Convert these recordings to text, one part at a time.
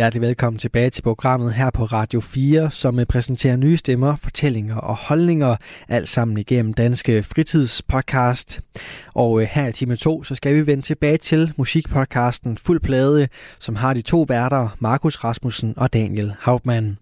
Hjertelig velkommen tilbage til programmet her på Radio 4, som øh, præsenterer nye stemmer, fortællinger og holdninger, alt sammen igennem Danske Fritidspodcast. Og øh, her i time 2, så skal vi vende tilbage til musikpodcasten Fuld Plade, som har de to værter, Markus Rasmussen og Daniel Hauptmann.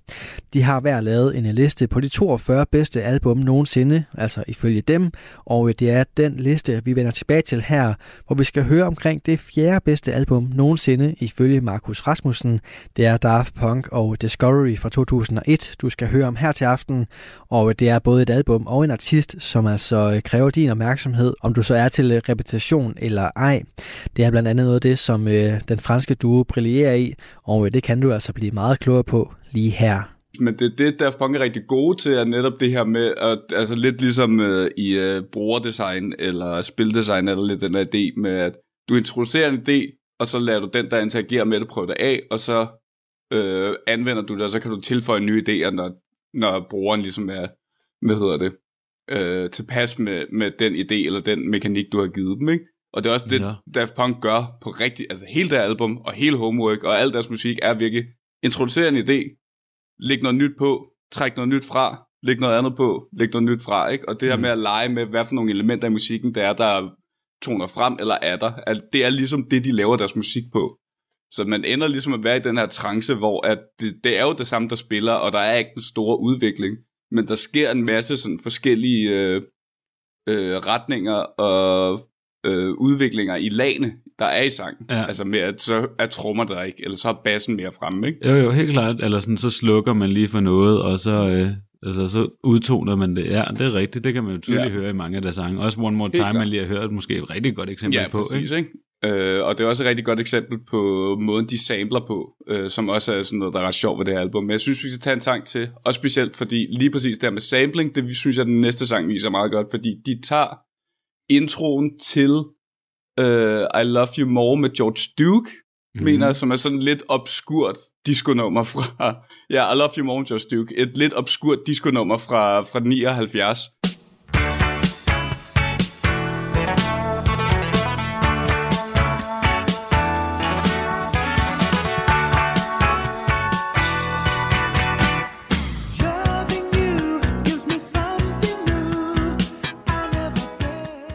De har hver lavet en liste på de 42 bedste album nogensinde, altså ifølge dem, og øh, det er den liste, vi vender tilbage til her, hvor vi skal høre omkring det fjerde bedste album nogensinde ifølge Markus Rasmussen, det er Daft Punk og Discovery fra 2001, du skal høre om her til aften. Og det er både et album og en artist, som altså øh, kræver din opmærksomhed, om du så er til øh, repetition eller ej. Det er blandt andet noget af det, som øh, den franske duo brillerer i, og det kan du altså blive meget klogere på lige her. Men det det, Daft Punk er rigtig gode til, er netop det her med, at, altså lidt ligesom øh, i øh, brugerdesign eller spildesign, eller lidt den her idé med, at du introducerer en idé, og så lader du den, der interagerer med det, prøve det af, og så øh, anvender du det, og så kan du tilføje nye idéer, når, når brugeren ligesom er, hvad hedder det, øh, tilpas med, med den idé, eller den mekanik, du har givet dem, ikke? Og det er også det, ja. Daft Punk gør på rigtig, altså hele det album, og hele Homework, og al deres musik er virkelig, introducere en idé, læg noget nyt på, træk noget nyt fra, læg noget andet på, læg noget nyt fra, ikke? Og det her mm. med at lege med, hvad for nogle elementer i musikken, der er, der toner frem eller er der. Det er ligesom det, de laver deres musik på. Så man ender ligesom at være i den her trance, hvor at det, det er jo det samme, der spiller, og der er ikke en store udvikling. Men der sker en masse sådan forskellige øh, øh, retninger og øh, udviklinger i lagene, der er i sangen. Ja. Altså med, at så er trommer der ikke, eller så er bassen mere fremme, ikke? Jo, jo, helt klart. Eller sådan, så slukker man lige for noget, og så, øh, Altså, så udtoner man det. Ja, det er rigtigt. Det kan man jo tydeligt ja. høre i mange af deres sange. Også One More Time, man lige har hørt, måske et rigtig godt eksempel ja, på. Præcis, ikke? Øh, og det er også et rigtig godt eksempel på måden, de samler på, øh, som også er sådan noget, der er ret sjovt ved det her album. Men jeg synes, vi skal tage en sang til, og specielt fordi lige præcis der med sampling, det synes jeg, den næste sang viser meget godt, fordi de tager introen til uh, I Love You More med George Duke, mm. mener som er sådan lidt obskurt disco-nummer fra, ja, I Love You More Just Duke, et lidt obskurt disco-nummer fra, fra 79.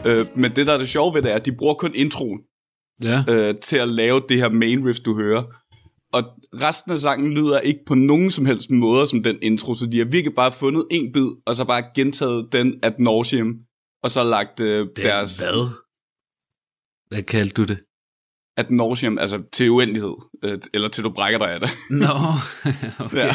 Øh, men det, der er det sjove ved det, er, at de bruger kun introen ja. øh, til at lave det her main riff, du hører. Og resten af sangen lyder ikke på nogen som helst måde som den intro, så de har virkelig bare fundet en bid, og så bare gentaget den ad nauseum, og så lagt øh, det deres... Hvad? Hvad kaldte du det? Ad nauseum, altså til uendelighed, øh, eller til du brækker dig af det. Nå, okay. ja.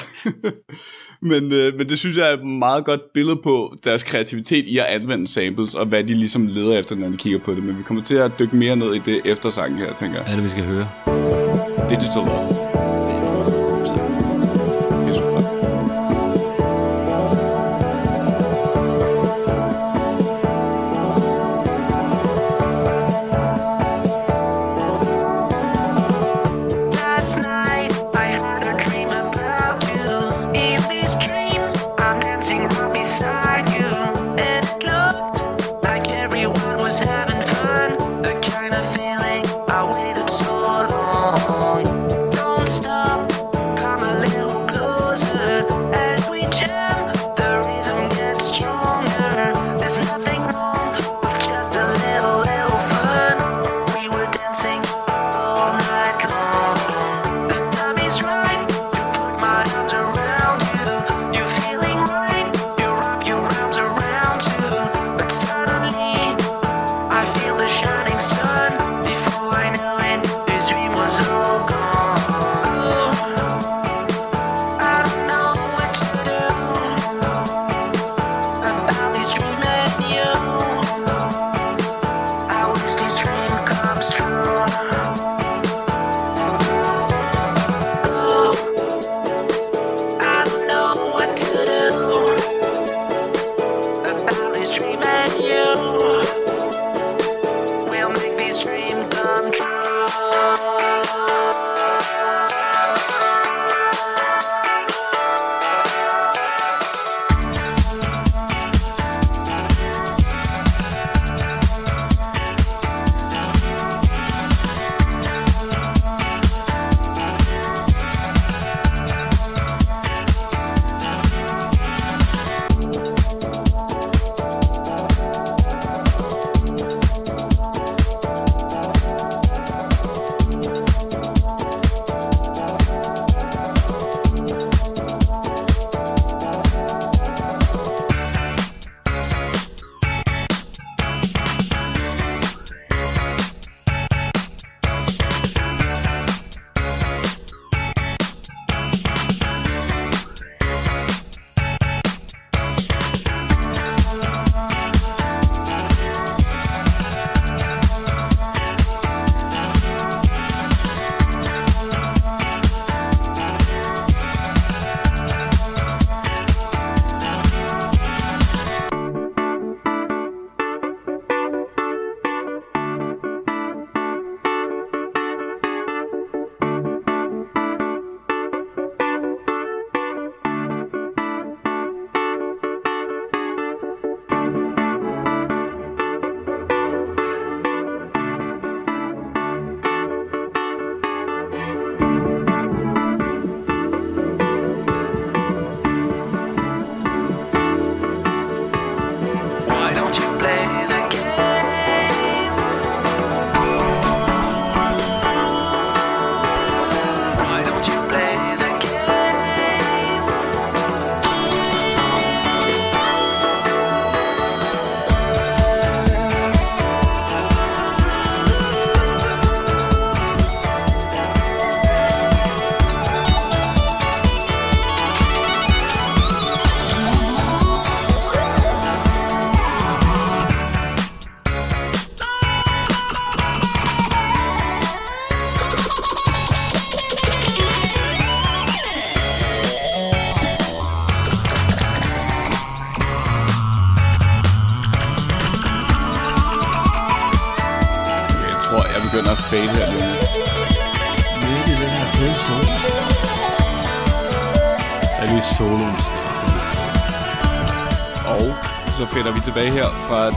men, øh, men det synes jeg er et meget godt billede på deres kreativitet i at anvende samples, og hvad de ligesom leder efter, når de kigger på det. Men vi kommer til at dykke mere ned i det efter sangen her, tænker jeg. Hvad er det, vi skal høre? Digital Love.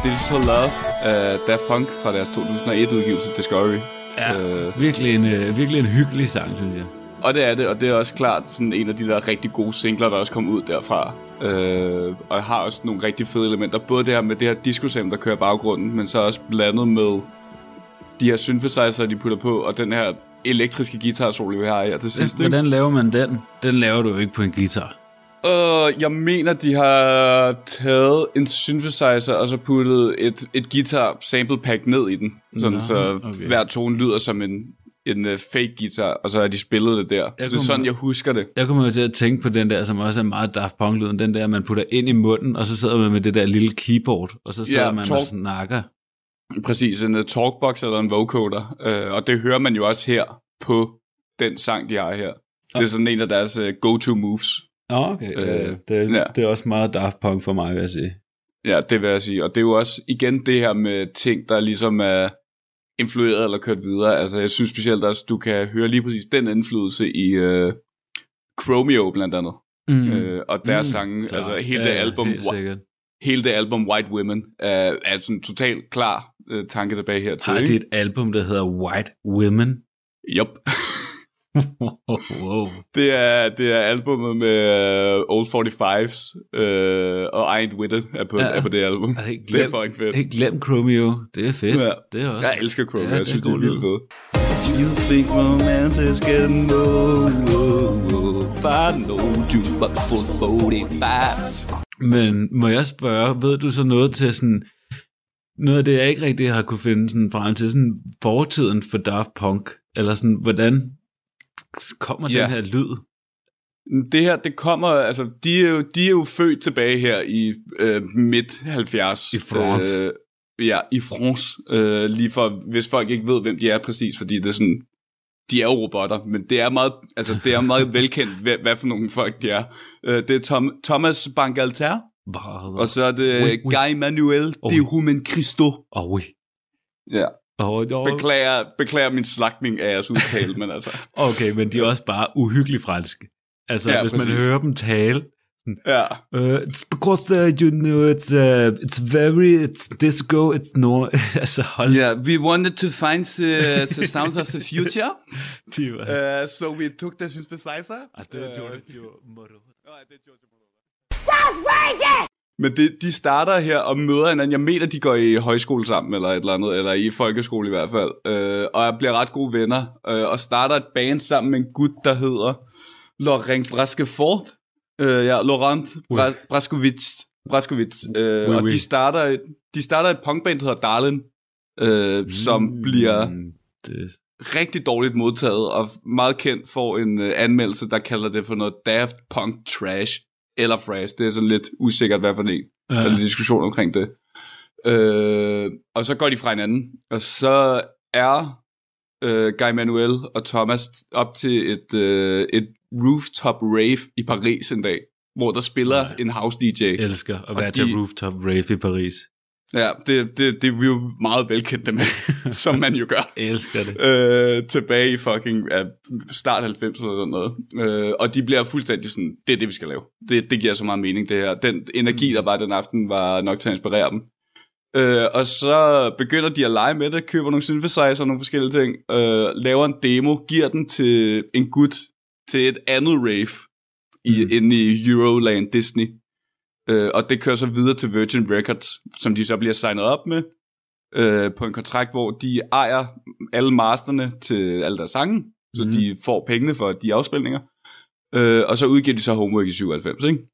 Digital Love af Daft Punk fra deres 2001-udgivelse Discovery. Ja, øh. virkelig, en, øh, virkelig en hyggelig sang, synes jeg. Og det er det, og det er også klart sådan en af de der rigtig gode singler, der også kom ud derfra. Øh, og har også nogle rigtig fede elementer. Både det her med det her disco der kører baggrunden, men så også blandet med de her synthesizer, de putter på, og den her elektriske guitar solo, vi har her til sidst. Hvordan laver man den? Den laver du jo ikke på en guitar. Uh, jeg mener, de har taget en synthesizer og så puttet et, et guitar sample pack ned i den. Sådan, Nå, så okay. hver tone lyder som en, en uh, fake guitar, og så har de spillet det der. Jeg det er sådan, jeg husker det. Jeg kommer til at tænke på den der, som også er meget Daft Punk-lyden, den der, man putter ind i munden, og så sidder man med det der lille keyboard, og så sidder ja, man talk... og snakker. Præcis, en uh, talkbox eller en vocoder, uh, og det hører man jo også her på den sang, de har her. Det er sådan en af deres uh, go-to moves. Nå, okay. Øh, det, ja. det er også meget Daft Punk for mig, vil jeg sige. Ja, det vil jeg sige. Og det er jo også igen det her med ting, der ligesom er influeret eller kørt videre. Altså, jeg synes specielt også, du kan høre lige præcis den indflydelse i uh, Chromeo blandt andet. Mm. Øh, og deres mm, sange, klar. altså hele ja, det album, det hele det album White Women, er, er sådan totalt klar uh, tanke tilbage her til. Har de et album, der hedder White Women? Yup. wow. Det er, det er albumet med uh, Old 45's uh, og I Ain't With It er på, ja. er på det album. Jeg glem, det er fucking fedt. Ikke glem Chromeo. Det er fedt. Ja. Det er også. Jeg elsker Chromeo. Ja, jeg synes, det er vildt fedt. You think romance is getting low, Find no juice but full 45's. Men må jeg spørge, ved du så noget til sådan noget af det, jeg ikke rigtig har kunne finde sådan frem til, sådan fortiden for Daft Punk, eller sådan, hvordan kommer ja. den her lyd? Det her, det kommer, altså, de er jo, de er jo født tilbage her i øh, midt 70. I France. Øh, ja, i France. Øh, lige for, hvis folk ikke ved, hvem de er præcis, fordi det er sådan, de er jo robotter, men det er meget, altså, det er meget velkendt, hvad, hvad for nogle folk de er. Øh, det er Tom, Thomas Bangalter, og så er det oui, oui. Guy Manuel oh, de Human Christo. Åh, oh, oui. Ja, Oh, no. beklager, beklager min slagtning af jeres udtale, men altså... Okay, men de er også bare uhyggeligt franske. Altså, ja, hvis præcis. man hører dem tale... Ja. Uh, it's because uh, you know it's uh, it's very it's disco it's no altså hold yeah we wanted to find the, the sounds of the future uh, so we took the synthesizer ah, det er Giorgio Moroder That's crazy men det, de starter her og møder hinanden. Jeg mener, de går i højskole sammen, eller et eller andet, eller i folkeskole i hvert fald. Øh, og jeg bliver ret gode venner, øh, og starter et band sammen med en gut, der hedder Laurent Brasquefort. Øh, ja, Laurent Bra- Braskovits. Braskovits. Øh, oui, oui. Og de starter, et, de starter et punkband, der hedder Darlin, øh, mm, som bliver det. rigtig dårligt modtaget, og meget kendt for en øh, anmeldelse, der kalder det for noget Daft Punk Trash eller Fraz. Det er sådan lidt usikkert, hvad for en. Ja. Der er lidt diskussion omkring det. Øh, og så går de fra hinanden, og så er øh, Guy Manuel og Thomas op til et, øh, et rooftop rave i Paris en dag, hvor der spiller ja. en house DJ. Jeg elsker at være de, til rooftop rave i Paris. Ja, det, det, det er vi jo meget velkendte med, som man jo gør. Jeg elsker det. Øh, tilbage i fucking ja, start 90'erne eller sådan noget. Øh, og de bliver fuldstændig sådan, det er det, vi skal lave. Det, det giver så meget mening, det her. Den energi, der var den aften, var nok til at inspirere dem. Øh, og så begynder de at lege med det, køber nogle synthesizer og nogle forskellige ting, øh, laver en demo, giver den til en gut til et andet rave i, mm. inde i Euroland Disney. Øh, og det kører så videre til Virgin Records, som de så bliver signet op med, øh, på en kontrakt, hvor de ejer alle masterne til alle deres sange, så mm. de får pengene for de afspilninger. Øh, og så udgiver de så Homework i 97, ikke?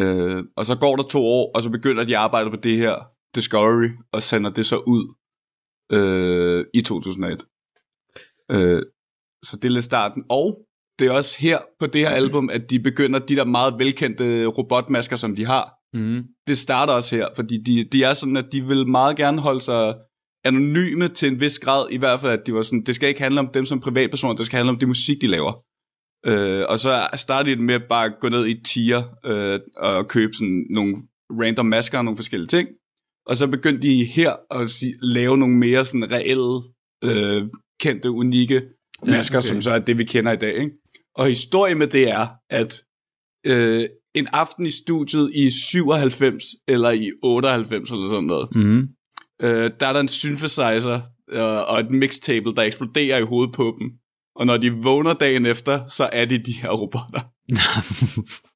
Øh, og så går der to år, og så begynder de at arbejde på det her Discovery, og sender det så ud øh, i 2001. Øh, så det er lidt starten. Og det er også her på det her album, at de begynder de der meget velkendte robotmasker, som de har. Mm. Det starter også her, fordi de, de er sådan, at de vil meget gerne holde sig anonyme til en vis grad, i hvert fald, at de var sådan, det skal ikke handle om dem som privatpersoner, det skal handle om det musik, de laver. Øh, og så startede de med at bare gå ned i tier øh, og købe sådan nogle random masker og nogle forskellige ting. Og så begyndte de her at sige, lave nogle mere sådan reelle øh, kendte, unikke masker, okay. som så er det, vi kender i dag. Ikke? Og historien med det er, at øh, en aften i studiet i 97 eller i 98 eller sådan noget, Mm. øh, der er der en synthesizer øh, og et mixtable, der eksploderer i hovedet på dem. Og når de vågner dagen efter, så er de de her robotter.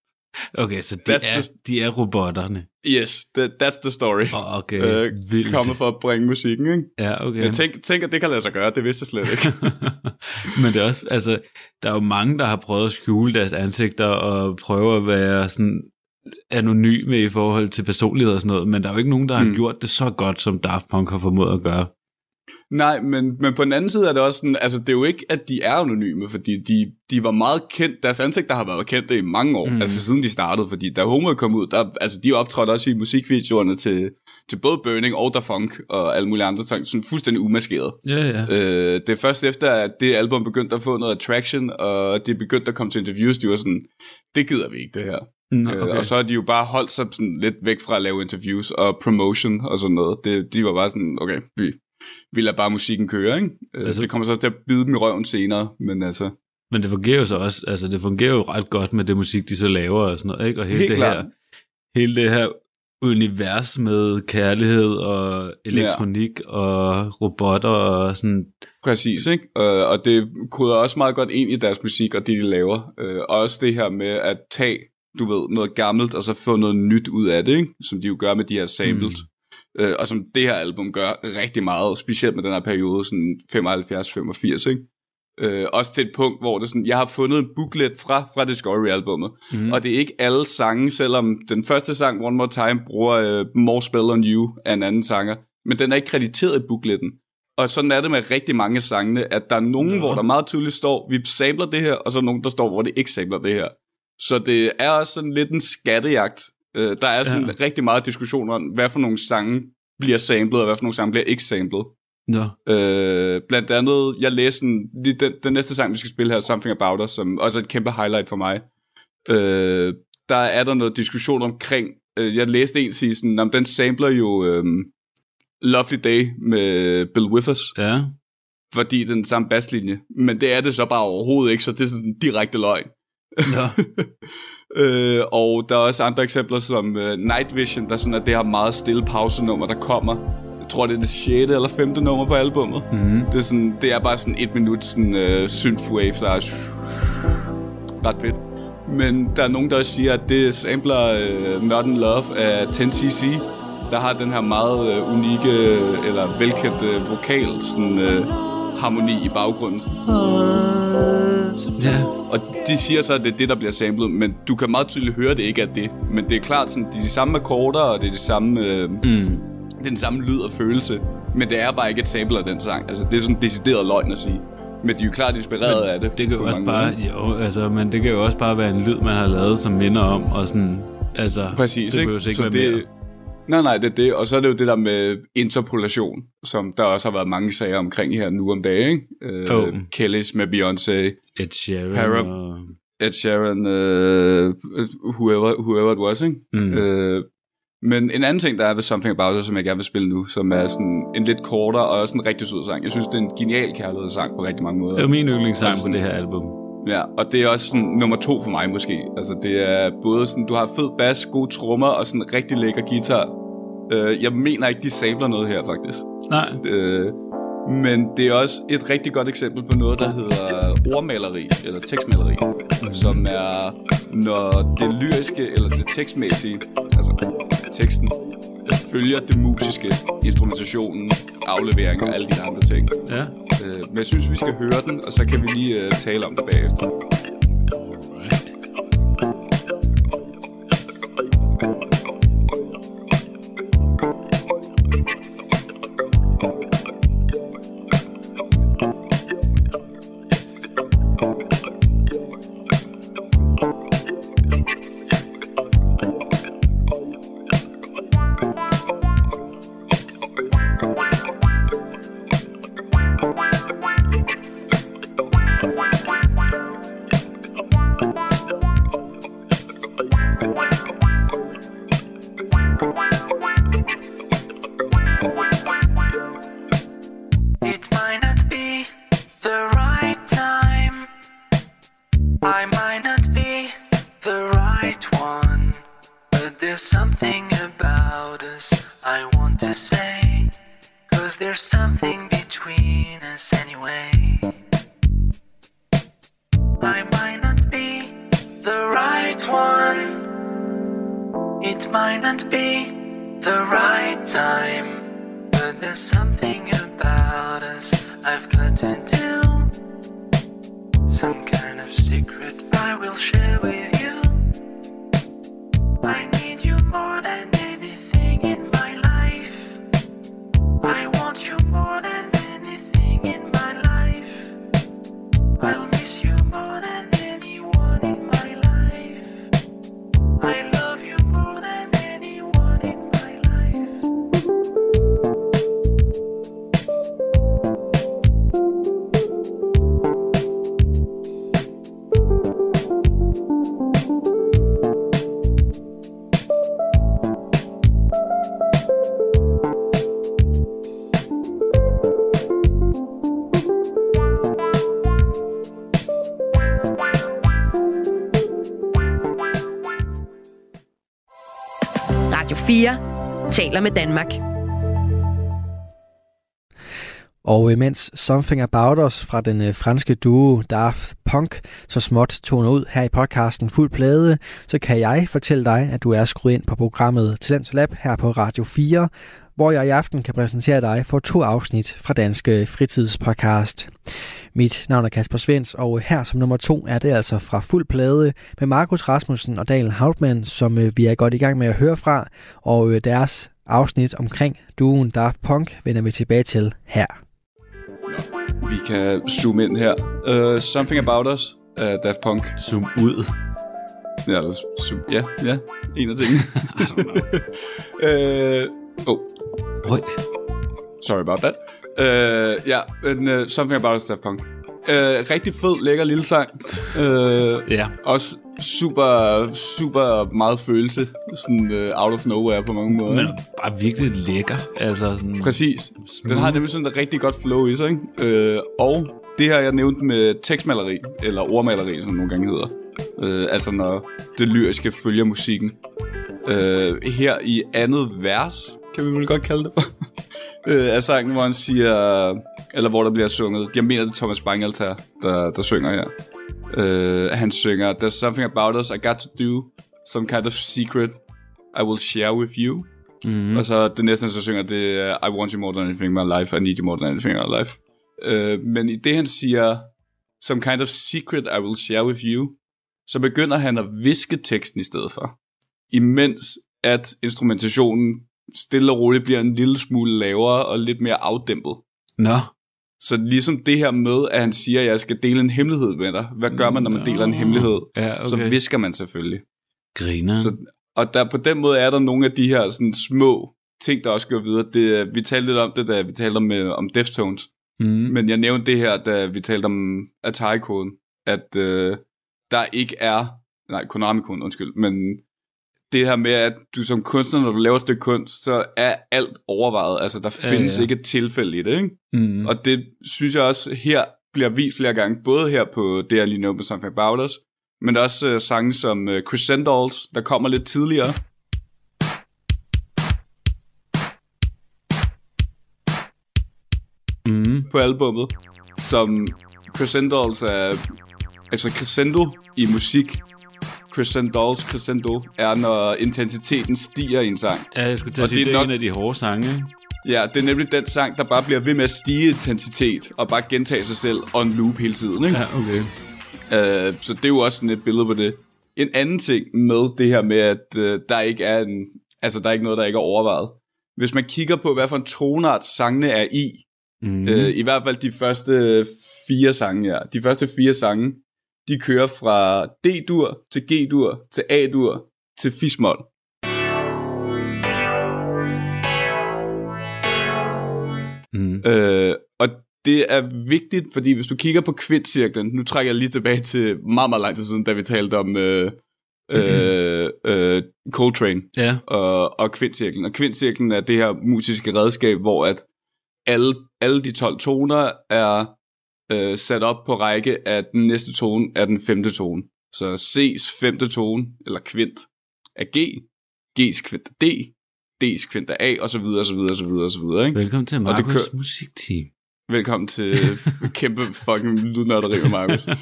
okay, så de That's er, the- de er robotterne. Yes, that, that's the story. Oh, okay, Øh, vildt. Kommet for at bringe musikken, ikke? Ja, okay. Jeg tænk, tænk, at det kan lade sig gøre, det vidste jeg slet ikke. Men det er også, altså, der er jo mange, der har prøvet at skjule deres ansigter og prøve at være sådan anonyme i forhold til personlighed og sådan noget, men der er jo ikke nogen, der har Mm. gjort det så godt, som Daft Punk har formået at gøre. Nej, men, men på den anden side er det også sådan, altså det er jo ikke, at de er anonyme, fordi de, de var meget kendt, deres ansigter har været kendte i mange år, Mm. altså siden de startede, fordi da Homo kom ud, der, altså de optrådte også i musikvideoerne til, til både Burning og Da Funk og alle mulige andre ting, sådan fuldstændig umaskeret. Ja, ja. Øh, det er først efter, at det album begyndte at få noget attraction, og det begyndte at komme til interviews, de var sådan, det gider vi ikke det her. Nå, Okay. okay. Øh, og så har de jo bare holdt sig sådan lidt væk fra at lave interviews og promotion og sådan noget. Det, de var bare sådan, okay, vi, vi lader bare musikken køre, ikke? Altså, Altså- det kommer så til at bide dem i røven senere, men altså... Men det fungerer jo så også, altså det fungerer jo ret godt med det musik, de så laver og sådan noget, ikke? Og hele Helt det klart. her, hele det her univers med kærlighed og elektronik ja. og robotter og sådan, Præcis, ikke? Og, og det koder også meget godt ind i deres musik og det, de laver. Øh, og også det her med at tage, du ved, noget gammelt, og så få noget nyt ud af det, ikke? Som de jo gør med de her samples. Øh, og som det her album gør rigtig meget, specielt med den her periode, sådan 75-85, ikke? Øh, også til et punkt, hvor det sådan, jeg har fundet en booklet fra, fra Discovery-albummet, mm. og det er ikke alle sange, selvom den første sang, One More Time, bruger uh, More Spell on You af en anden sanger, men den er ikke krediteret i bookletten. Og sådan er det med rigtig mange sangene, at der er nogen, Nå. hvor der meget tydeligt står, vi samler det her, og så er nogen, der står, hvor det ikke samler det her. Så det er også sådan lidt en skattejagt. Øh, der er sådan Ja. ja. rigtig meget diskussion om, hvad for nogle sange bliver samlet, og hvad for nogle sange bliver ikke samlet. Nå. Øh, blandt andet, jeg læste lige den, den næste sang, vi skal spille her, Something About Us, som også er et kæmpe highlight for mig. Øh, der er der noget diskussion omkring, øh, jeg læste en sige sådan, om den sampler jo øh, Lovely Day med Bill Withers, Ja. fordi den samme basslinje. Men det er det så bare overhovedet ikke, så det er sådan en direkte løgn. Nå. øh, og der er også andre eksempler som uh, Night Vision, der sådan er det her meget stille pausenummer, der kommer. Jeg tror, det er det 6. eller 5. nummer på albummet. Mm. Det er, sådan, det er bare sådan et minut sådan, uh, synthwave, der er ret fedt. Men der er nogen, der også siger, at det sampler uh, Modern Love af 10cc, der har den her meget uh, unikke uh, eller velkendte vokal sådan, uh, harmoni i baggrunden. Ja. Og de siger så, at det er det, der bliver samlet, men du kan meget tydeligt høre, at det ikke er det. Men det er klart, sådan, det er de samme akkorder, og det er, de samme, øh, Mm. det den samme lyd og følelse. Men det er bare ikke et sample af den sang. Altså, det er sådan decideret løgn at sige. Men de er jo klart inspireret af det. Det kan jo også bare, jo, altså, men det kan jo også bare være en lyd, man har lavet, som minder om, og sådan, altså, Præcis, det ikke? ikke Så det, mere. Nej, nej, det er det. Og så er det jo det der med interpolation, som der også har været mange sager omkring her nu om dagen, ikke? Øh, Oh. Kellys med Beyoncé, Ed Sheeran Para- og... Ed Sheeran, øh, whoever, whoever it was, ikke? Mm. Øh, men en anden ting, der er ved Something About Us, som jeg gerne vil spille nu, som er sådan en lidt kortere og også en rigtig sød sang. Jeg synes, det er en genial kærlighedssang på rigtig mange måder. Det er min yndlingssang på det her album. Ja, og det er også sådan nummer to for mig måske. Altså det er både sådan, du har fed bass, gode trommer og sådan rigtig lækker guitar. Øh, jeg mener ikke, de sabler noget her faktisk. Nej, Øh, men det er også et rigtig godt eksempel på noget, der hedder ordmaleri, eller tekstmaleri, som er, når det lyriske eller det tekstmæssige, altså teksten, følger det musiske, instrumentationen, afleveringen og alle de andre ting. ja. Øh, men jeg synes, vi skal høre den, og så kan vi lige øh, tale om det bagefter. Med Danmark. Og øh, imens Something About Us fra den øh, franske duo Daft Punk så småt toner ud her i podcasten Fuld Plade, så kan jeg fortælle dig, at du er skruet ind på programmet Talent Lab her på Radio 4, hvor jeg i aften kan præsentere dig for to afsnit fra Danske Fritidspodcast. Mit navn er Kasper Svens, og øh, her som nummer to er det altså fra Fuld Plade med Markus Rasmussen og Daniel Hautmann, som vi er godt i gang med at høre fra, og deres afsnit omkring duoen Daft Punk vender vi tilbage til her. Vi kan zoome ind her. Uh, Something About Us af Daft Punk. Zoom ud. Ja, eller zoom. ja, ja, en af tingene. uh, oh, sorry about that. Uh, ja, men uh, Something About Us Daft Punk. Uh, rigtig fed, lækker lille sang. Uh, Ja. Også super, super meget følelse. Sådan uh, out of nowhere på mange måder. Men bare virkelig lækker. Altså sådan... Præcis. Den har nemlig sådan et rigtig godt flow i sig, ikke? Øh, og det her, jeg nævnte med tekstmaleri, eller ordmaleri, som det nogle gange hedder. Øh, altså når det lyriske følger musikken. Øh, her i andet vers, kan vi vel godt kalde det for, øh, af sangen, hvor han siger, eller hvor der bliver sunget, jeg mener det er Thomas Bangalter, der, der synger her. Øh, han synger, There's something about us I got to do, some kind of secret I will share with you. Mm. Og så det næste, så synger, det er I want you more than anything in my life, I need you more than anything in my life. Øh, men i det, han siger, some kind of secret I will share with you, så begynder han at viske teksten i stedet for. Imens at instrumentationen stille og roligt bliver en lille smule lavere og lidt mere afdæmpet. Nå. Så ligesom det her med, at han siger, at jeg skal dele en hemmelighed med dig. Hvad gør man, når man Nå. deler en hemmelighed? Ja, okay. Så visker man selvfølgelig. Griner. Så, og der, på den måde er der nogle af de her sådan, små ting, der også går videre. Det, vi talte lidt om det, da vi talte om, øh, om Deftones. mm. Men jeg nævnte det her, da vi talte om Atari-koden. At øh, der ikke er... Nej, Konami-koden, undskyld. Men det her med, at du som kunstner, når du laver et stykke kunst, så er alt overvejet. Altså, der Ja, findes ja. ikke et tilfælde i det, ikke? Mm. Og det synes jeg også her bliver vist flere gange, både her på det, jeg lige nævnte med Something About Us, men også uh, sange som uh, Crescendos, der kommer lidt tidligere. Mm. på albummet, som Crescendos er, altså crescendo i musik, Crescendos, crescendo, er når intensiteten stiger i en sang. Ja, jeg skulle til Og at sige, det er nok- en af de hårde sange. Ja, det er nemlig den sang, der bare bliver ved med at stige intensitet, og bare gentage sig selv on loop hele tiden, ikke? Ja, okay. Øh, så det er jo også sådan et billede på det. En anden ting med det her med, at øh, der ikke er en, altså der er ikke noget, der ikke er overvejet. Hvis man kigger på, hvad for en tonart sangene er i, Mm. øh, i hvert fald de første fire sange her, de første fire sange, de kører fra D-dur til G-dur til A-dur til Fismol. Mm. Øh, og det er vigtigt, fordi hvis du kigger på kvintcirklen, nu trækker jeg lige tilbage til meget, meget lang tid siden, da vi talte om øh, øh, øh, Coltrane Ja. og, og kvintcirklen. Og kvintcirklen er det her musiske redskab, hvor at alle, alle de 12 toner er øh, sat op på række, at den næste tone er den femte tone. Så C's femte tone, eller kvint, er G, G's kvint er D, D's kvint er A, og så videre, og så videre, og så videre, og så videre, ikke? Velkommen til det Markus kører- musikteam. Velkommen til kæmpe fucking lydnørderi med Markus.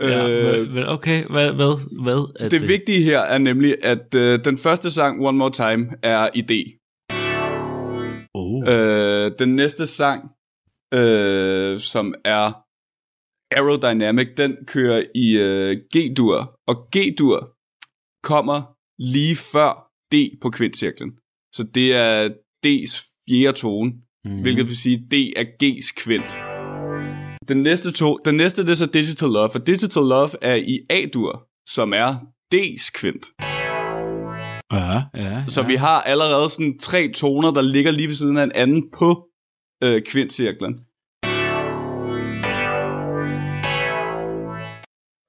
Ja, Øh, men- okay, hvad, hvad, hvad er det vigtige her er nemlig, at øh, den første sang, One More Time, er i D. Oh. Øh, den næste sang, øh, som er Aerodynamic, den kører i øh, G-dur, og G-dur kommer lige før D på kvintcirklen. Så det er D's fjerde tone, mm. hvilket vil sige, D er G's kvint. Den næste, to, den næste det er så Digital Love, og Digital Love er i A-dur, som er D's kvint. Ja, ja, Så ja. vi har allerede sådan tre toner, der ligger lige ved siden af en anden på øh, kvintcirklen.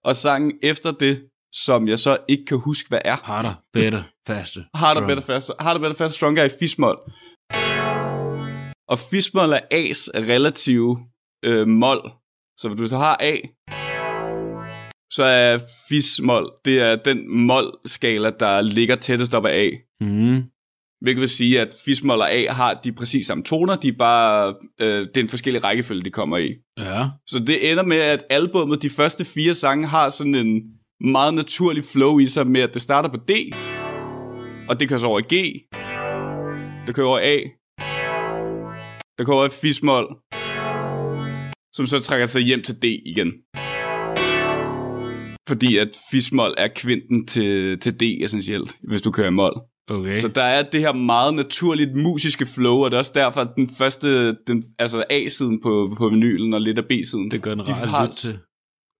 Og sangen efter det, som jeg så ikke kan huske, hvad er. Harder, better, faster. Harder, better, faster. Harder, better, faster, stronger i fismol. Og fismol er A's relative øh, mol. Så hvis du så har A, så er fismol, det er den mol-skala, der ligger tættest op af A. Mm. Hvilket vil sige, at fismol og A har de præcis samme toner, de er bare, øh, det er en forskellig rækkefølge, de kommer i. Ja. Så det ender med, at albummet, de første fire sange, har sådan en meget naturlig flow i sig med, at det starter på D, og det kører så over i G, det kører over A, det kører over i som så trækker sig hjem til D igen. Fordi at fismol er kvinten til, til D essentielt, hvis du kører i mol. Okay. Så der er det her meget naturligt musiske flow, og det er også derfor, at den første, den, altså A-siden på, på vinylen og lidt af B-siden, det gør en de har, til.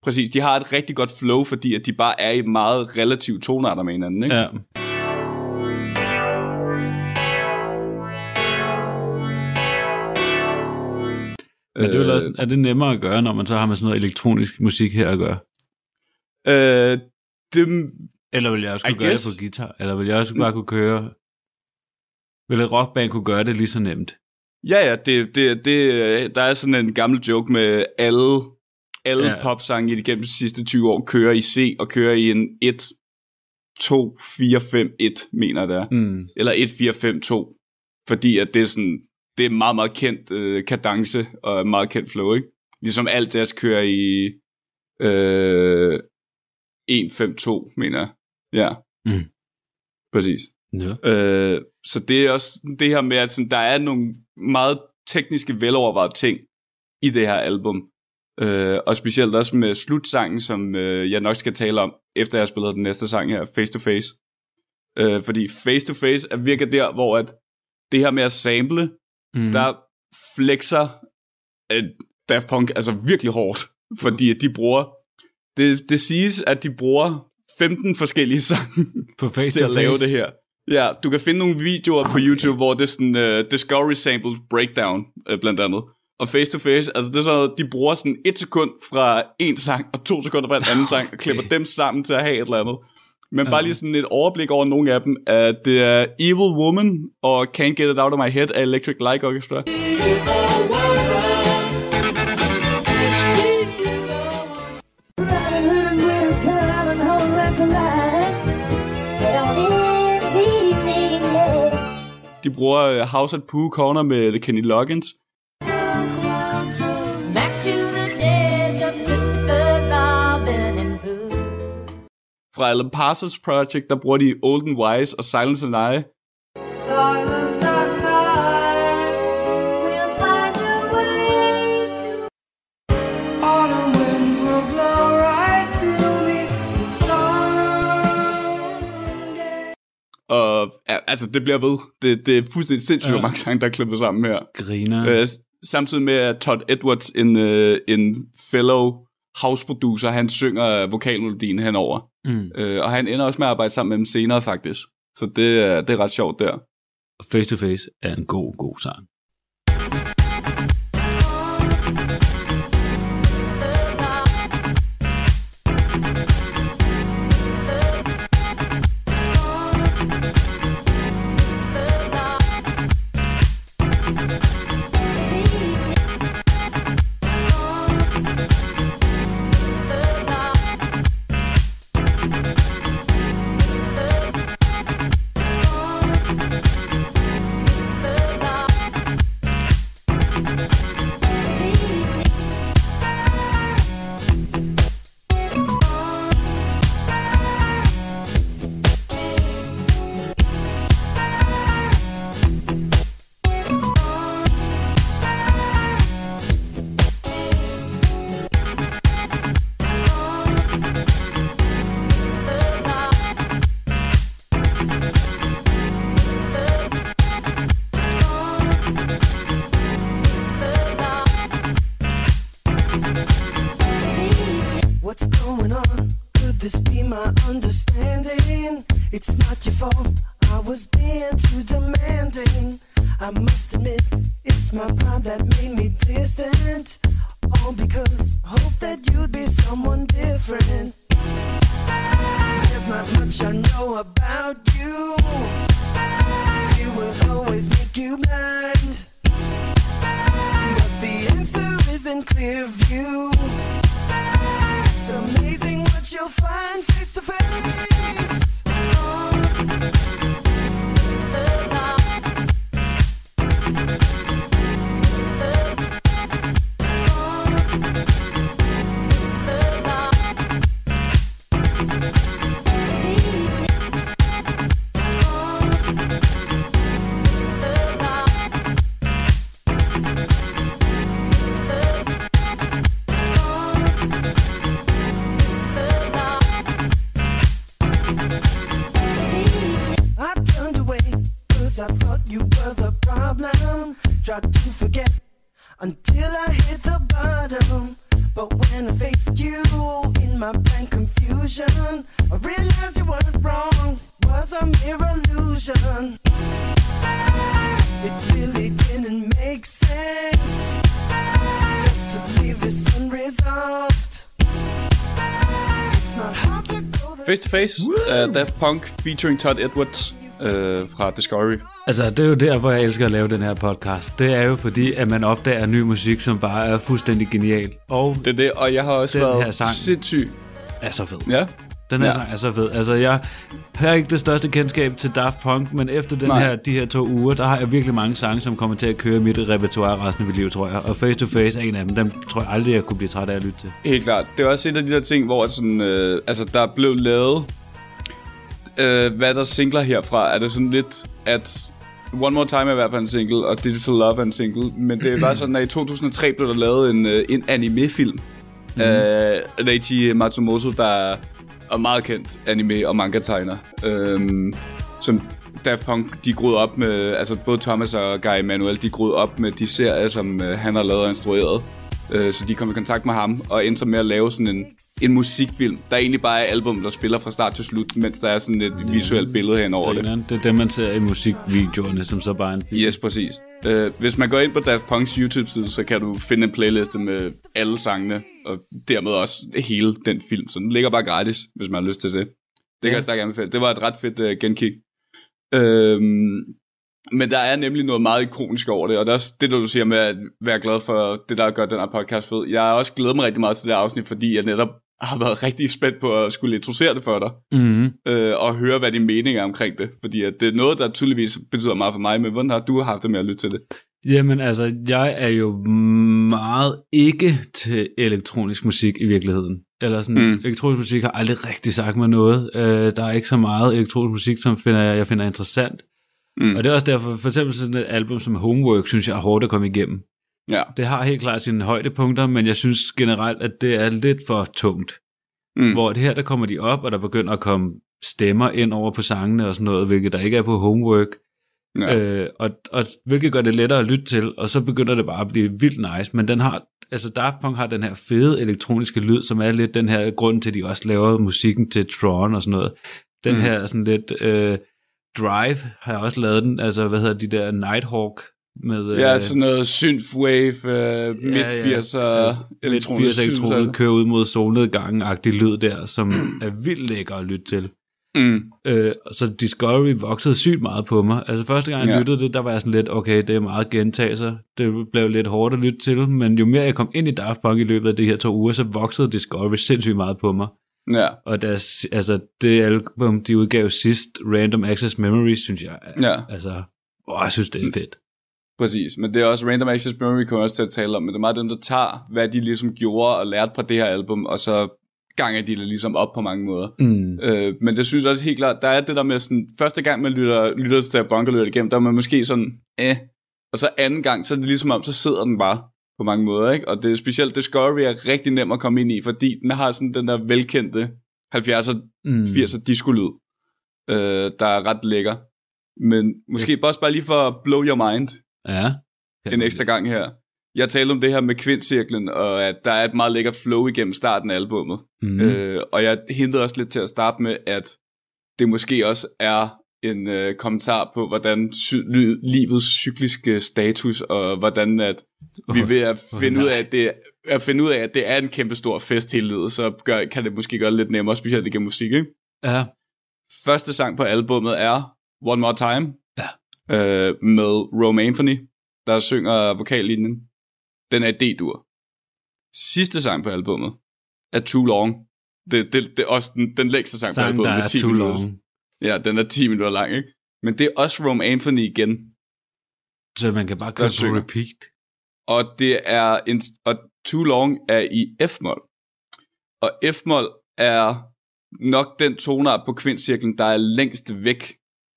præcis, de har et rigtig godt flow, fordi at de bare er i meget relativt tonarter med hinanden, ikke? Ja. Men det er, også, er det nemmere at gøre, når man så har med sådan noget elektronisk musik her at gøre? Øh, det, Eller vil jeg også I kunne gøre guess. det på guitar? Eller vil jeg også bare kunne køre... Vil et rockband kunne gøre det lige så nemt? ja, ja, det, det, det, der er sådan en gammel joke med alle, alle Ja. popsange i de gennem de sidste 20 år kører i C og kører i en 1, 2, 4, 5, 1, mener det er. Mm. eller 1452, fordi at det er sådan, det er meget, meget kendt øh, kadence og meget kendt flow, ikke? Ligesom alt jazz kører i øh, 152, mener jeg. Ja. Mm. Præcis. Ja. Øh, så det er også det her med, at sådan, der er nogle meget tekniske, velovervejede ting i det her album. Øh, og specielt også med slutsangen, som øh, jeg nok skal tale om, efter jeg har spillet den næste sang her, Face to Face. Øh, fordi Face to Face er virkelig der, hvor at det her med at sample, mm. der flexer øh, Daft Punk altså virkelig hårdt, fordi at de bruger, det, det siges, at de bruger 15 forskellige sange på face til to at lave face. det her. Ja, du kan finde nogle videoer okay. på YouTube, hvor det er sådan uh, Discovery Sample Breakdown, uh, blandt andet. Og Face to Face, altså det er sådan noget, de bruger sådan et sekund fra en sang, og to sekunder fra en anden sang, og klipper dem sammen til at have et eller andet. Men bare lige sådan et overblik over nogle af dem, at det er Evil Woman og Can't Get It Out of My Head af Electric Light Orchestra. Robin De bruger uh, House at Pooh Corner med Kenny Loggins. Fra Alan Parsons Project, der bruger de Olden Wise og Silence and I. Og ja, altså, det bliver ved. Det, det er fuldstændig sindssygt, Ja. hvor mange sange, der er klippet sammen her. Griner. Øh, samtidig med, at Todd Edwards, en, øh, en fellow house producer, han synger vokalmelodien henover. Mm. Øh, og han ender også med at arbejde sammen med dem senere, faktisk. Så det, er- det er ret sjovt der. Face to Face er en god, god sang. Tried to forget until I hit the bottom. But when I faced you in my blank confusion, I realized you weren't wrong. Was a mere illusion. It really didn't make sense just to leave this unresolved. It's not hard to go Face to Face af Daft Punk featuring Todd Edwards øh, fra Discovery. Altså, det er jo der, hvor jeg elsker at lave den her podcast. Det er jo fordi, at man opdager ny musik, som bare er fuldstændig genial. Og Det er det, og jeg har også Den været her sang. sindssyg. er så fed. Ja, Den her Ja. sang er så fed. Altså, jeg har ikke det største kendskab til Daft Punk, men efter den Nej. her, de her to uger, der har jeg virkelig mange sange, som kommer til at køre mit repertoire resten af mit liv, tror jeg. Og Face to Face er en af dem. Dem tror jeg aldrig, jeg kunne blive træt af at lytte til. helt klart. Det er også et af de der ting, hvor sådan, øh, altså, der blev lavet, øh, hvad der singler herfra, er det sådan lidt, at One More Time er i hvert fald en single, og Digital Love er en single, men det er bare sådan, at i 2003 blev der lavet en, øh, en anime-film mm. af Reichi Matsumoto, der er meget kendt anime- og manga-tegner, øhm, som Daft Punk, de groede op med, altså både Thomas og Guy Manuel, de groede op med de serier, som øh, han har lavet og instrueret. Øh, så de kom i kontakt med ham og endte med at lave sådan en, en musikfilm, der egentlig bare er album, der spiller fra start til slut, mens der er sådan et visuelt billede hen over det. Det er det, man ser i musikvideoerne, som så bare er en film. Yes, præcis. Øh, hvis man går ind på Daft Punks YouTube-side, så kan du finde en playliste med alle sangene, og dermed også hele den film. Så den ligger bare gratis, hvis man har lyst til at se. Det kan Ja. jeg stærkt anbefale. Det var et ret fedt uh, genkig. Øhm, men der er nemlig noget meget ikonisk over det, og det er også det, du siger med at være glad for det, der gør den her podcast fed. Jeg har også glædet mig rigtig meget til det afsnit, fordi jeg netop har været rigtig spændt på at skulle introducere det for dig, Mm-hmm. øh, og høre, hvad din mening er omkring det. Fordi at det er noget, der tydeligvis betyder meget for mig, men hvordan har du haft det med at lytte til det? Jamen altså, jeg er jo meget ikke til elektronisk musik i virkeligheden. Eller sådan, Mm. elektronisk musik har aldrig rigtig sagt mig noget. Øh, der er ikke så meget elektronisk musik, som finder, jeg finder interessant. Mm. Og det er også derfor, for eksempel sådan et album som Homework, synes jeg er hårdt at komme igennem. Ja. Det har helt klart sine højdepunkter, men jeg synes generelt, at det er lidt for tungt. Mm. Hvor det her, der kommer de op, og der begynder at komme stemmer ind over på sangene og sådan noget, hvilket der ikke er på Homework. Ja. Øh, og, og hvilket gør det lettere at lytte til, og så begynder det bare at blive vildt nice. Men den har, altså Daft Punk har den her fede elektroniske lyd, som er lidt den her grund til, at de også laver musikken til Tron og sådan noget. Den Mm. her sådan lidt øh, Drive har jeg også lavet den, altså hvad hedder de der Nighthawk med... Ja, øh, sådan noget synthwave, øh, midt 80'er altså, lidt 80'er elektronik, kører ud mod solnedgangen-agtig lyd der, som er vildt lækker at lytte til. Mm. Øh, så Discovery voksede sygt meget på mig. Altså første gang jeg Ja. ja. lyttede det, der var jeg sådan lidt, okay, det er meget gentagelser. Det blev lidt hårdt at lytte til, men jo mere jeg kom ind i Daft Punk i løbet af de her to uger, så voksede Discovery sindssygt meget på mig. Ja, Og deres, altså, det album, de udgav sidst, Random Access Memories, synes jeg, Ja. altså, åh, jeg synes, det er fedt. Præcis. Men det er også Random Access Memory, kommer også til at tale om, men det er meget dem, der tager, hvad de ligesom gjorde og lærte på det her album, og så ganger de det ligesom op på mange måder. Mm. Øh, men det synes jeg også helt klart, der er det der med sådan, første gang man lytter, lytter til og lytter igennem, der er man måske sådan, eh. Og så anden gang, så er det ligesom om, så sidder den bare på mange måder, ikke? Og det er specielt Discovery er rigtig nem at komme ind i, fordi den har sådan den der velkendte 70'er Mm. 80'er disco-lyd, øh, der er ret lækker. Men måske bare også bare lige for at blow your mind Ja. en ekstra gang her. jeg talte om det her med kvindcirklen, og at der er et meget lækkert flow igennem starten af albummet. Mm. Øh, og jeg hintede også lidt til at starte med, at det måske også er en øh, kommentar på, hvordan sy- livets cykliske status, og hvordan at vi ved at finde, ud af, at, det, at finde ud af, at det er en kæmpe stor fest hele livet, så gør, kan det måske gøre det lidt nemmere, specielt igennem musik. Ikke? Ja. Første sang på albummet er One More Time. Øh, med Rome Anthony, der synger vokallinjen. Den er D-dur. Sidste sang på albummet er Too Long. Det, det, det er også den, den længste sang, Sang, på der albumet er med 10 too minutter. long. Ja, den er 10 minutter lang, ikke? Men det er også Rome Anthony igen. Så man kan bare Der køre på synger. repeat. Og det er en, og Too Long er i F-mol. Og F-mol er nok den tonart på kvindcirklen, der er længst væk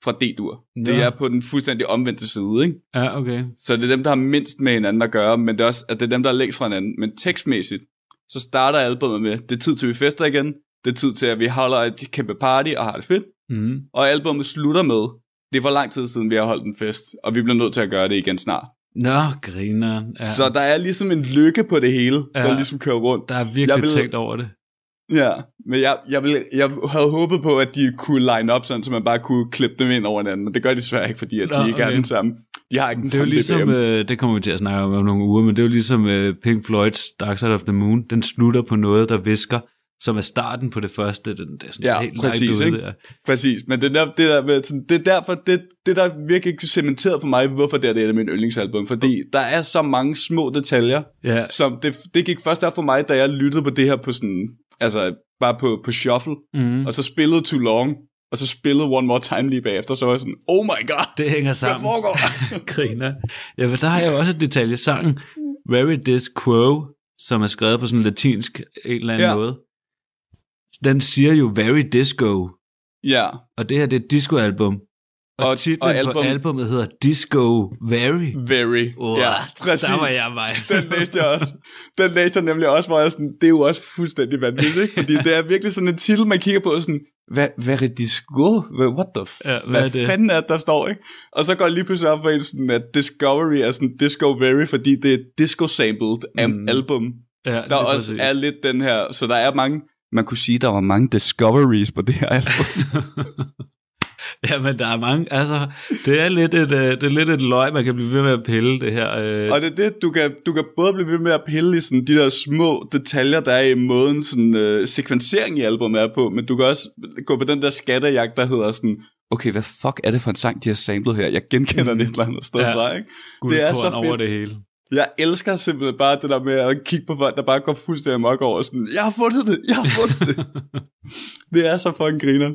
fra D-dur. Det Nå. er på den fuldstændig omvendte side, ikke? Ja, okay. Så det er dem, der har mindst med hinanden at gøre, men det er også at det er dem, der er længst fra hinanden. Men tekstmæssigt, så starter albumet med, det er tid til, vi fester igen. Det er tid til, at vi holder et kæmpe party og har det fedt. Mm. Og albumet slutter med, det er for lang tid siden, vi har holdt en fest, og vi bliver nødt til at gøre det igen snart. Nå, griner. Ja. Ja. Så der er ligesom en lykke på det hele, ja. Ja. der ligesom kører rundt. der er virkelig vil- tænkt over det. Ja, men jeg, jeg, vil, jeg havde håbet på, at de kunne line op sådan, så man bare kunne klippe dem ind over hinanden, men det gør de desværre ikke, fordi at Nå, de ikke okay. er den samme. De har ikke den Det er samme ligesom, BPM. øh, det kommer vi til at snakke om om nogle uger, men det er jo ligesom øh, Pink Floyds Dark Side of the Moon. Den slutter på noget, der visker, som er starten på det første. Den, det er sådan Ja, helt præcis, ikke? Der. Præcis, men det, der, det, der med, sådan, det er derfor, det, det der virkelig cementeret for mig, hvorfor det er, det er min yndlingsalbum, fordi der er så mange små detaljer, Ja, som det, det gik først op for mig, da jeg lyttede på det her på sådan, altså bare på, på shuffle, mm. og så spillede Too Long, og så spillede One More Time lige bagefter, så var jeg sådan, oh my god, det hænger hvad sammen. foregår der? griner. Ja, men der har jeg også et detalje. Sangen Very Dis Quo, som er skrevet på sådan latinsk en eller anden ja. måde. Den siger jo Very Disco, ja, og det her det er et disco-album. Og, Og- titlen og album... på album- albumet hedder Disco Very. very, Oh, ja, præcis. Der var jeg mig. Den læste jeg også. Den læste jeg nemlig også, hvor jeg sådan, det er jo også fuldstændig vanvittigt, ikke? Fordi det er virkelig sådan en titel, man kigger på, og sådan, hvad, hvad er disco? What the f- Ja, hvad hvad det? fanden er det, der står, ikke? Og så går det lige pludselig op for en sådan, at Discovery er sådan Disco Very, fordi det er disco-sampled Mm. album. Ja, Der også præcis. er lidt den her, så der er mange, man kunne sige, der var mange discoveries på det her album. Ja, men der er mange, altså, det er lidt et, øh, det er lidt et løg, man kan blive ved med at pille det her. Øh, Og det er det, du kan, du kan både blive ved med at pille i sådan de der små detaljer, der er i måden, sådan øh, sekvensering i albumet er på, men du kan også gå på den der skattejagt, der hedder sådan, okay, hvad fuck er det for en sang, de har samlet her? Jeg genkender det et eller andet sted Ja. fra, ikke? Det er så guldkorn over fedt. det hele. Jeg elsker simpelthen bare det der med at kigge på folk, der bare går fuldstændig amok over, sådan, jeg har fundet det, jeg har fundet det. det er så fucking griner.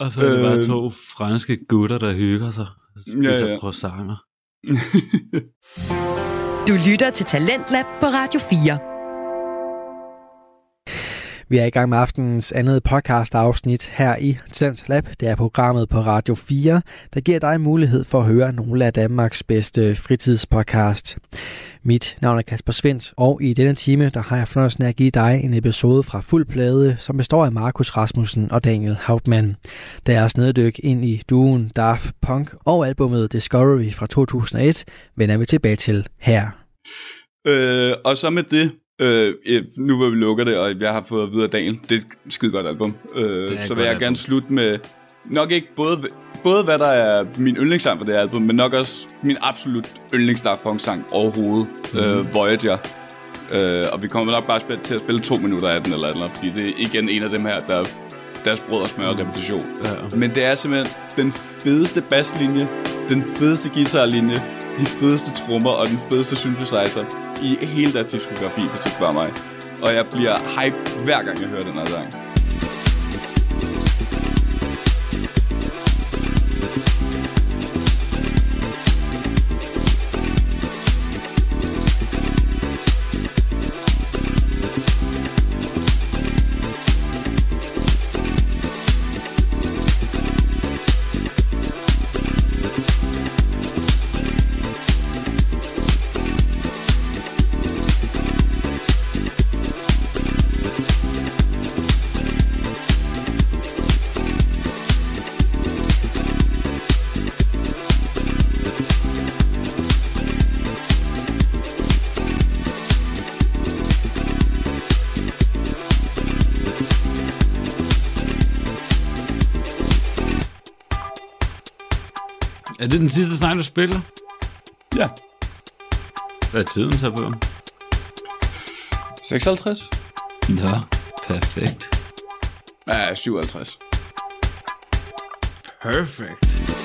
Og så er det bare Øh. to franske gutter, der hygger sig. og Spiser Ja, ja, ja. ja. croissanter. Du lytter til Talentlab på Radio 4. Vi er i gang med aftenens andet podcast afsnit her i Talent Lab. Det er programmet på Radio 4, der giver dig mulighed for at høre nogle af Danmarks bedste fritidspodcast. Mit navn er Kasper Svendt, og i denne time der har jeg fornøjelsen af at give dig en episode fra fuld plade, som består af Markus Rasmussen og Daniel Hauptmann. Deres neddyk ind i duen Daft Punk og albumet Discovery fra 2001 vender vi tilbage til her. Øh, og så med det, øh, nu hvor vi lukker det, og jeg har fået at vide af Daniel, det er et skide godt album. Øh, så vil jeg album. gerne slutte med, nok ikke både, både hvad der er min yndlingssang på det album, men nok også min absolut yndlings Daft Punk sang overhovedet, Mhm. mm-hmm. øh, Voyager. Øh, og vi kommer nok bare spille, til at spille to minutter af den eller eller andet, fordi det er igen en af dem her, der deres brød og smør og repetition. Ja. Men det er simpelthen den fedeste basslinje, den fedeste guitarlinje, de fedeste trommer og den fedeste synthesizer i hele deres diskografi, hvis du spørger mig. Og jeg bliver hype hver gang jeg hører den her sang. Det den sidste sang, du spiller? Ja. Hvad er tiden så på? 56? Nå, perfekt. Ja, 57. Perfect.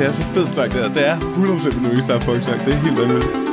Det er så fedt sagt, det her. Det er 100% en yndlings Daft folk sagt. Det er helt vanvittigt.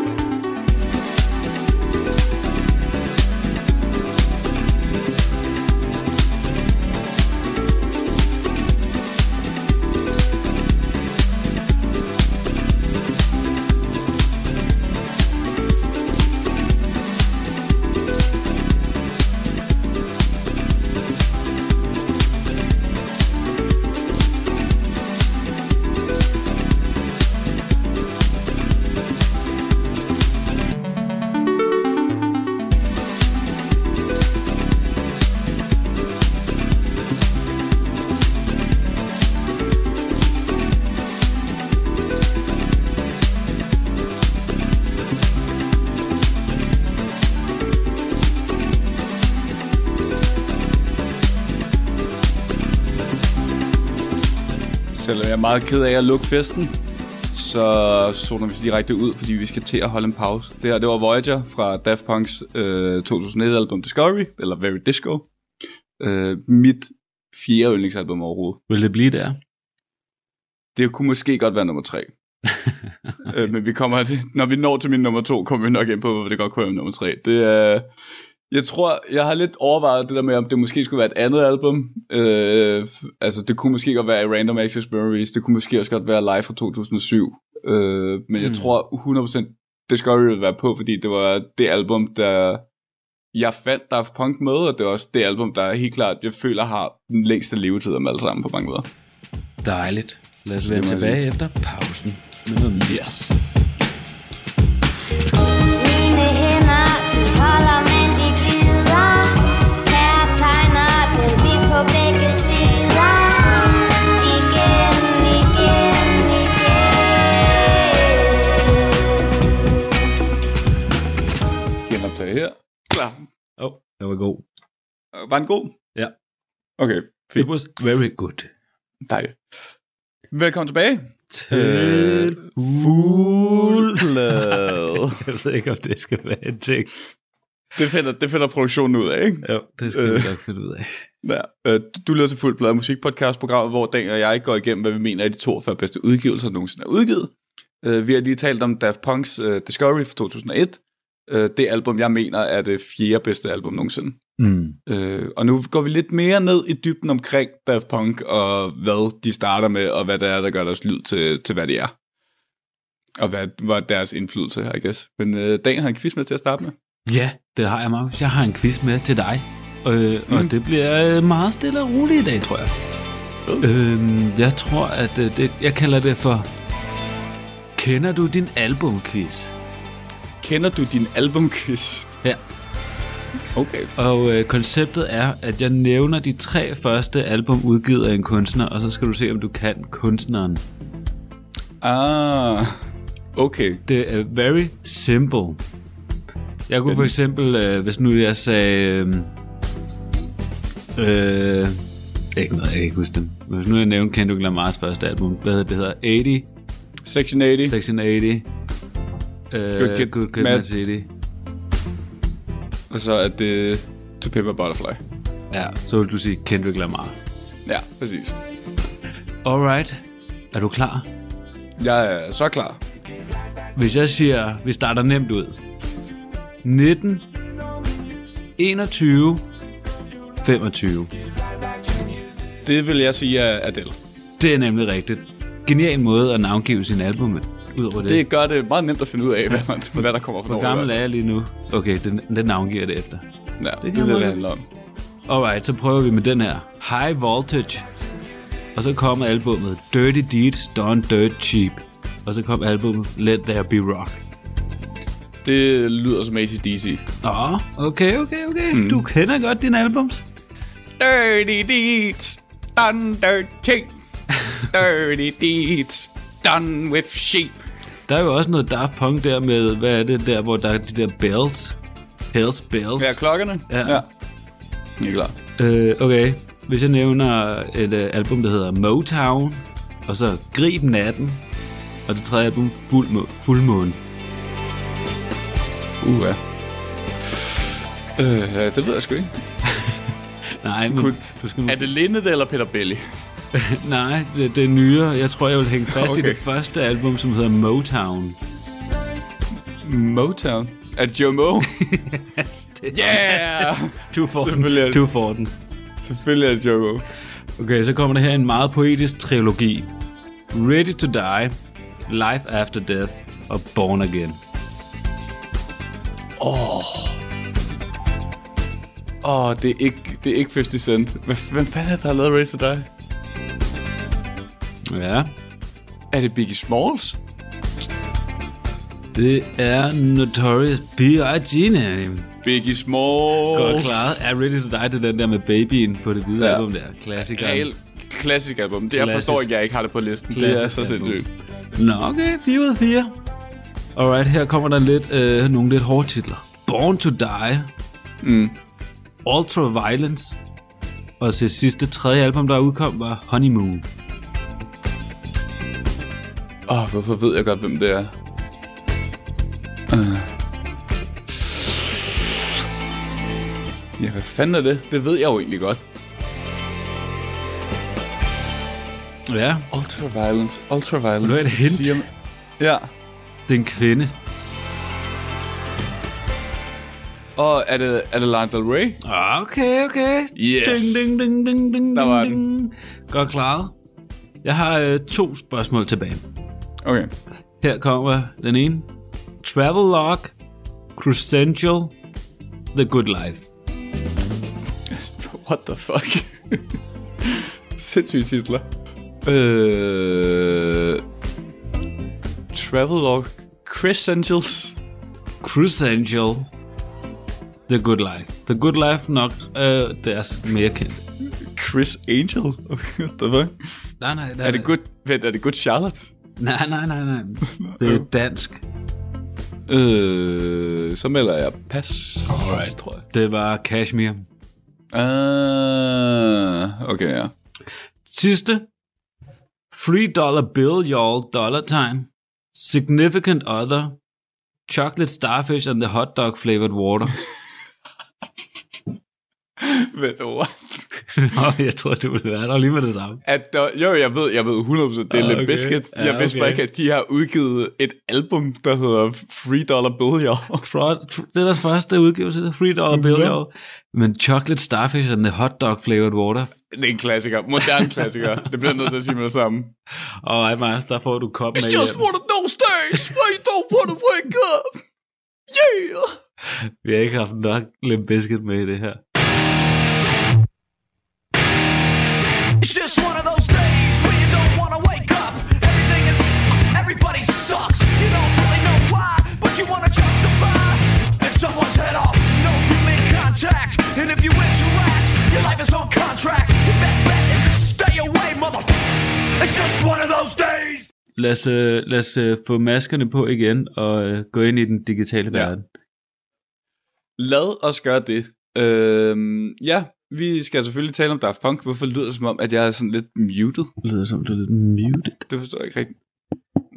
Meget ked af at lukke festen, så zoner vi os direkte ud, fordi vi skal til at holde en pause. Det her, det var Voyager fra Daft Punk's øh, 2001-album Discovery, eller Very Disco. Øh, mit fjerde yndlingsalbum overhovedet. Vil det blive der? Det kunne måske godt være nummer tre. øh, men vi kommer, når vi når til min nummer to, kommer vi nok ind på, hvor det godt kunne være nummer tre. Det er... Jeg tror, jeg har lidt overvejet det der med, om det måske skulle være et andet album. Øh, altså, det kunne måske godt være i Random Access Memories. Det kunne måske også godt være live fra 2007. Øh, men jeg Mm. tror 100% Discovery vil være på, fordi det var det album, der jeg fandt Daft Punk med, og det er også det album, der helt klart, jeg føler har den længste levetid af dem alle sammen på mange måder. Dejligt. Lad os vende Det jeg tilbage efter pausen. Med noget mere. Yes. Mine hænder, de holder, Genoptage her. Klar. Åh, oh, det var god. Øh, Var den god? Ja. Okay, It fint. was very good. Dejligt. Velkommen tilbage. Til Fuld plade. Jeg ved ikke, om det skal være en ting. det, finder, det finder produktionen ud af, ikke? Jo, det skal Øh. vi nok finde ud af. Ja. Øh, du lytter til Fuld Plade musikpodcast-programmet, hvor Dan og jeg går igennem, hvad vi mener er de 42 bedste udgivelser, der nogensinde er udgivet. Øh, vi har lige talt om Daft Punk's øh, Discovery fra 2001. Øh, det album, jeg mener, er det fjerde bedste album nogensinde. Mm. Øh, og nu går vi lidt mere ned i dybden omkring Daft Punk, og hvad de starter med, og hvad det er, der gør deres lyd til, til hvad de er. Og hvad var deres indflydelse I guess. Men øh, Dan har en quiz med til at starte med. Ja, det har jeg, Markus. Jeg har en quiz med til dig. Øh, mm. Og det bliver øh, meget stille og roligt i dag, tror jeg. Øh, jeg tror, at øh, det, jeg kalder det for... Kender du din albumquiz? Kender du din albumquiz? Ja. Okay. Og øh, konceptet er, at jeg nævner de tre første album udgivet af en kunstner, og så skal du se, om du kan kunstneren. Ah, okay. Det er very simple. Jeg kunne for eksempel, øh, hvis nu jeg sagde... Øh, øh, ikke noget, jeg kan ikke huske dem. Hvis nu jeg nævnte Kendrick Lamars første album, hvad hedder det? hedder 80, Section 80. Section 80. Øh, Good Kid, Good Kid, Mad Mad City. Og så er det To Pimp a Butterfly. Ja, så vil du sige Kendrick Lamar. Ja, præcis. Alright. Er du klar? Jeg er så klar. Hvis jeg siger, vi starter nemt ud. 19, 21, 25. Det vil jeg sige er Adele. Det er nemlig rigtigt. Genial måde at navngive sin album med. Udover det. Det gør det meget nemt at finde ud af, hvad, man, hvad der kommer fra Hvor gammel er jeg lige nu? Okay, den, den navngiver det efter. Ja, kan det er det, det handler om. Alright, så prøver vi med den her. High Voltage. Og så kommer albumet Dirty Deeds Done Dirt Cheap. Og så kom albumet Let There Be Rock. Det lyder som ACDC. Åh, oh, okay, okay, okay. Mm. Du kender godt dine albums. Dirty deeds, done dirt cheap. Dirty deeds, done with sheep. Der er jo også noget Daft Punk der med, hvad er det der, hvor der er de der bells? Hells bells. Ja, klokkerne? Ja. ja. Det er klart. Øh, okay, hvis jeg nævner et uh, album, der hedder Motown, og så Grib Natten, og det tredje album, Fuld Må- Fuldmåne. Uh, ja. Øh, ja, det ved jeg sgu ikke. Nej, men Kun- du skal Er det Linde eller Peter Belli? Nej, det, det er nyere. Jeg tror, jeg vil hænge fast okay. i det første album, som hedder Motown. Motown. Er det Joe Mo? yeah! Du får den. det. Du får den. Selvfølgelig er det Joe Mo. Okay, så kommer der her en meget poetisk trilogi. Ready to Die, Life After Death og Born Again. Åh, oh, det, er ikke, det er ikke 50 Cent. Hvem fanden er det, der har lavet Ready to Die? Ja, Er det Biggie Smalls? det er Notorious B.I.G. name. Biggie Smalls. Godt klaret. Er Ready to Die, det den der med babyen på det hvide Ja. album der. Klassikeren. Real klassisk album. Det jeg Klassisk. forstår ikke, jeg ikke har det på listen. det er Klassisk så sindssygt. Nå, okay. 4 ud af 4. Alright, her kommer der lidt, øh, nogle lidt hårde titler. Born to Die. Mm. Ultra Violence. Og til sidste tredje album, der udkom, var Honeymoon. Åh, oh, hvorfor ved jeg godt, hvem det er? Uh. Ja, hvad fanden er det? Det ved jeg jo egentlig godt. Ja, Ultraviolence, ultraviolence. Vil du have et hint? Siger... Ja. det er en kvinde. Og er det, er det Lana Del Rey? Okay, okay. Yes. Ding, ding, ding, ding, ding, Der var ding. Godt klaret. Jeg har øh, to spørgsmål tilbage. Okay. Her kommer den ene. Travelog, Crescential, The Good Life. What the fuck? Sindssyge titler. Øh... Travelog. Chris Angels. Crescential, The Good Life. The Good Life nok øh, deres mere kendt. Chris Angel? Fuck? Nej, nej, nej. Er det good, vent, er det good Charlotte? Nej, nej, nej, nej. Det er dansk. Øh, så melder jeg pas. Alright. Tror jeg. Det var Kashmir. Uh, okay, ja. Sidste. Free dollar bill, y'all, dollar time. Significant other. Chocolate starfish and the hot dog flavored water. Vent, what? Nå, jeg tror, du ville være der lige med det samme. At der, jo, jeg ved, jeg ved 100% det er Ah, Limp okay. Bizkit. Ja, Jeg vidste bare okay. ikke, at de har udgivet et album, der hedder Free Dollar Bill, ja. Fraud, tr- det er deres første udgivelse, Free dollar bill, y'all. Men chocolate starfish and the hot dog flavored water. Det er en klassiker. Moderne klassiker. det bliver nødt til at sige med det samme. Og ej, Mads, der får du koppen It's med just one of those days where you don't want to wake up. Yeah! Vi har ikke haft nok Limp Bizkit med i det her. It's just one of those days where you don't wanna wake up. Everything is everybody sucks. You don't really know why, but you wanna justify. And someone's head off, no human contact. And if you interact, your life is on contract. Your best bet is to stay away, mother. It's just one of those days. Lad os, øh, lad os øh, få maskerne på igen og øh, gå ind i den digitale Ja. Lad os gøre det. Øhm, ja, vi skal selvfølgelig tale om Daft Punk. Hvorfor lyder det som om, at jeg er sådan lidt muted? Det lyder som, du er lidt muted. Det forstår jeg ikke rigtigt.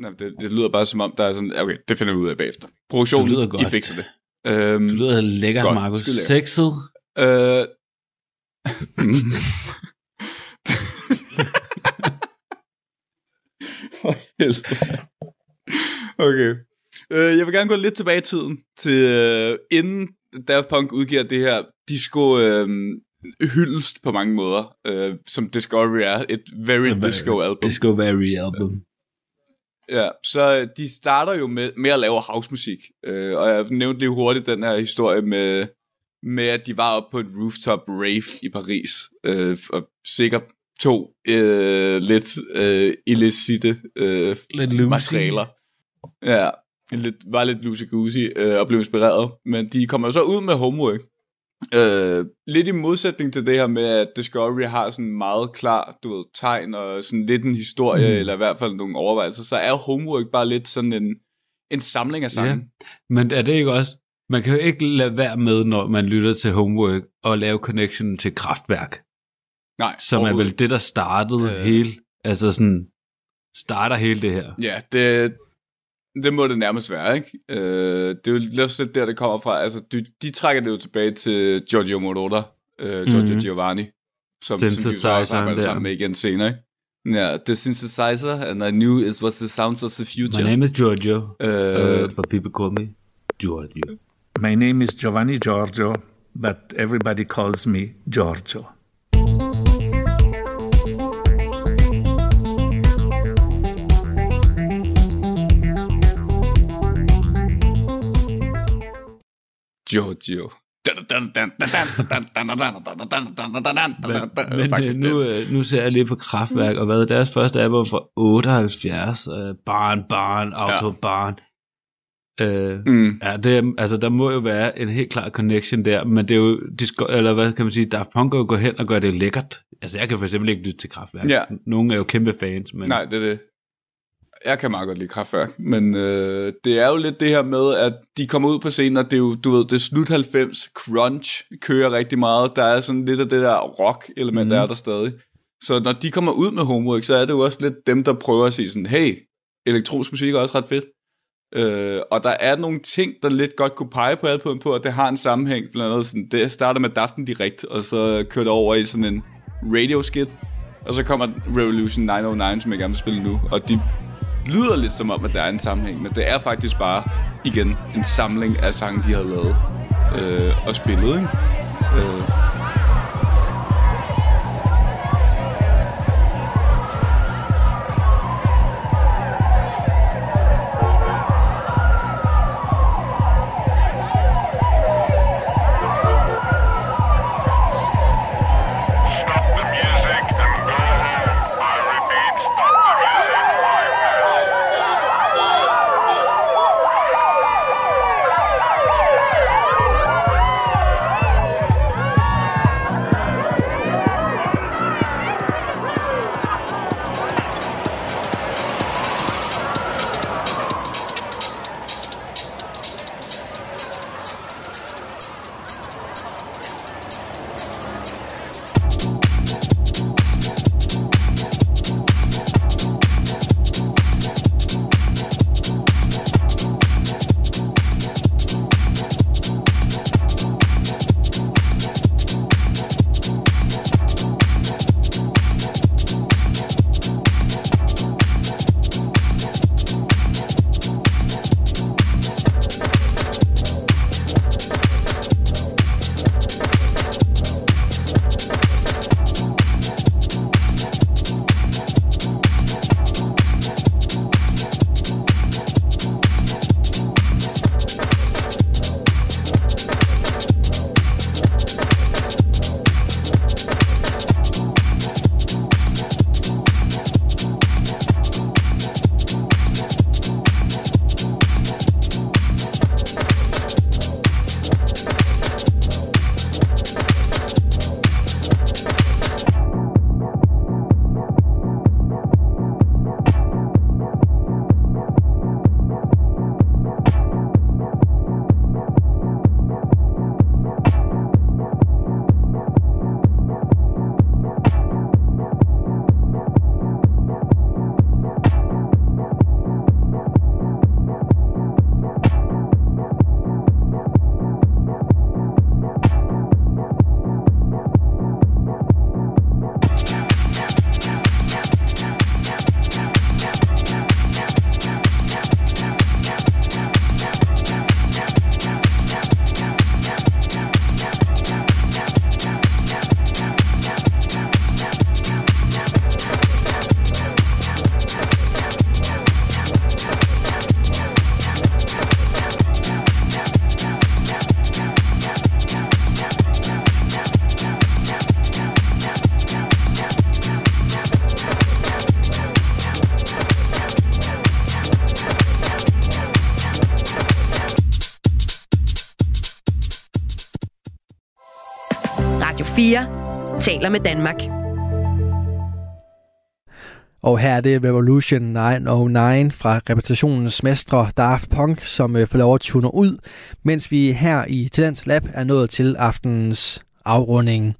Nej, det, det lyder bare som om, der er sådan... Okay, det finder vi ud af bagefter. Produktionen, Det lyder godt. I fikser det. Øhm, Du lyder lækkert, Godt, Markus. Sexet. Øh... Okay. Øh, jeg vil gerne gå lidt tilbage i tiden, til øh, inden Daft Punk udgiver det her disco øh, hyldest på mange måder, øh, som Discovery er, et very disco album. Discovery album. Ja, så de starter jo med, med at lave housemusik, øh, og jeg nævnte lige hurtigt den her historie med, med at de var oppe på et rooftop rave i Paris, øh, og sikkert to øh, lidt øh, illicite øh, Lidt materialer. Ja, lidt, var lidt loosey-goosey øh, og blev inspireret, men de kommer jo så ud med homework. Øh, lidt i modsætning til det her med, at Discovery har sådan meget klar, du ved, tegn og sådan lidt en historie, mm. eller i hvert fald nogle overvejelser, så er homework bare lidt sådan en, en samling af sange. Ja. Men er det ikke også... Man kan jo ikke lade være med, når man lytter til Homework, og lave connection til Kraftværk, Nej, som er vel det, der startede øh. hele... Altså sådan... Starter hele det her. Ja, det, det må det nærmest være, ikke? Øh, det er jo lidt lidt der, det kommer fra. Altså, de, de trækker det jo tilbage til Giorgio Moroder, øh, Giorgio Mhm. Giovanni, som, som de jo så også arbejder der. sammen med igen senere, ikke? Ja, the synthesizer, and I knew it was the sounds of the future. My name is Giorgio, Øh, uh, but people call me Giorgio. My name is Giovanni Giorgio, but everybody calls me Giorgio. Giorgio. Men, men øh, nu, øh, nu ser jeg lige på Kraftværk, og hvad er deres første album fra 78? Øh, barn, barn, autobarn. Øh, Mm. Ja, det, altså, der må jo være en helt klar connection der, men det er jo, de skal, eller hvad kan man sige, Daft Punk går hen og gør det lækkert. Altså, jeg kan for eksempel ikke lytte til Kraftværk. Ja. Nogle er jo kæmpe fans, men Nej, det er det. Jeg kan meget godt lide kraftværk, men øh, det er jo lidt det her med, at de kommer ud på scenen, og det er jo, du ved, det er slut 90, crunch kører rigtig meget, der er sådan lidt af det der rock-element, mm. der er der stadig. Så når de kommer ud med homework, så er det jo også lidt dem, der prøver at sige sådan, hey, elektronisk musik er også ret fedt. Øh, og der er nogle ting, der lidt godt kunne pege på albumet på, at det har en sammenhæng, blandt andet sådan, det starter med Daften Direkt, og så kører det over i sådan en radio skit, og så kommer Revolution 909, som jeg gerne vil spille nu, og de lyder lidt som om, at der er en sammenhæng, men det er faktisk bare, igen, en samling af sange, de har lavet øh, og spillet, ikke? Øh, taler med Danmark. Og her er det Revolution 909 fra repræsentationens mestre Daft Punk, som øh, får lov at tune ud, mens vi her i Talent Lab er nået til aftenens afrunding.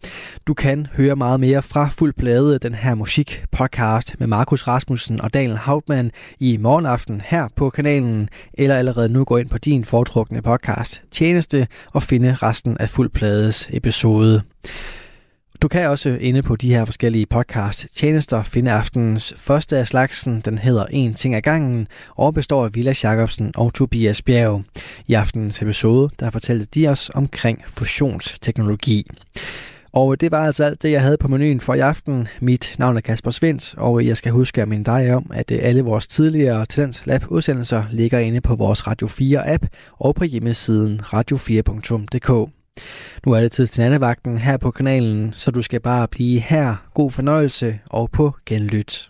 Du kan høre meget mere fra Fuld Plade, den her musik podcast med Markus Rasmussen og Daniel Hauptmann i morgenaften her på kanalen, eller allerede nu gå ind på din foretrukne podcast tjeneste og finde resten af Fuld Plades episode. Du kan også inde på de her forskellige podcast tjenester finde aftenens første af slagsen. Den hedder En ting ad gangen og består af Villa Jacobsen og Tobias Bjerg. I aftenens episode der fortalte de os omkring fusionsteknologi. Og det var altså alt det, jeg havde på menuen for i aften. Mit navn er Kasper Svendt, og jeg skal huske at minde dig om, at øh, alle vores tidligere Tendens Lab udsendelser ligger inde på vores Radio 4 app og på hjemmesiden radio4.dk. Nu er det tid til nattevagten her på kanalen, så du skal bare blive her. God fornøjelse og på genlyt.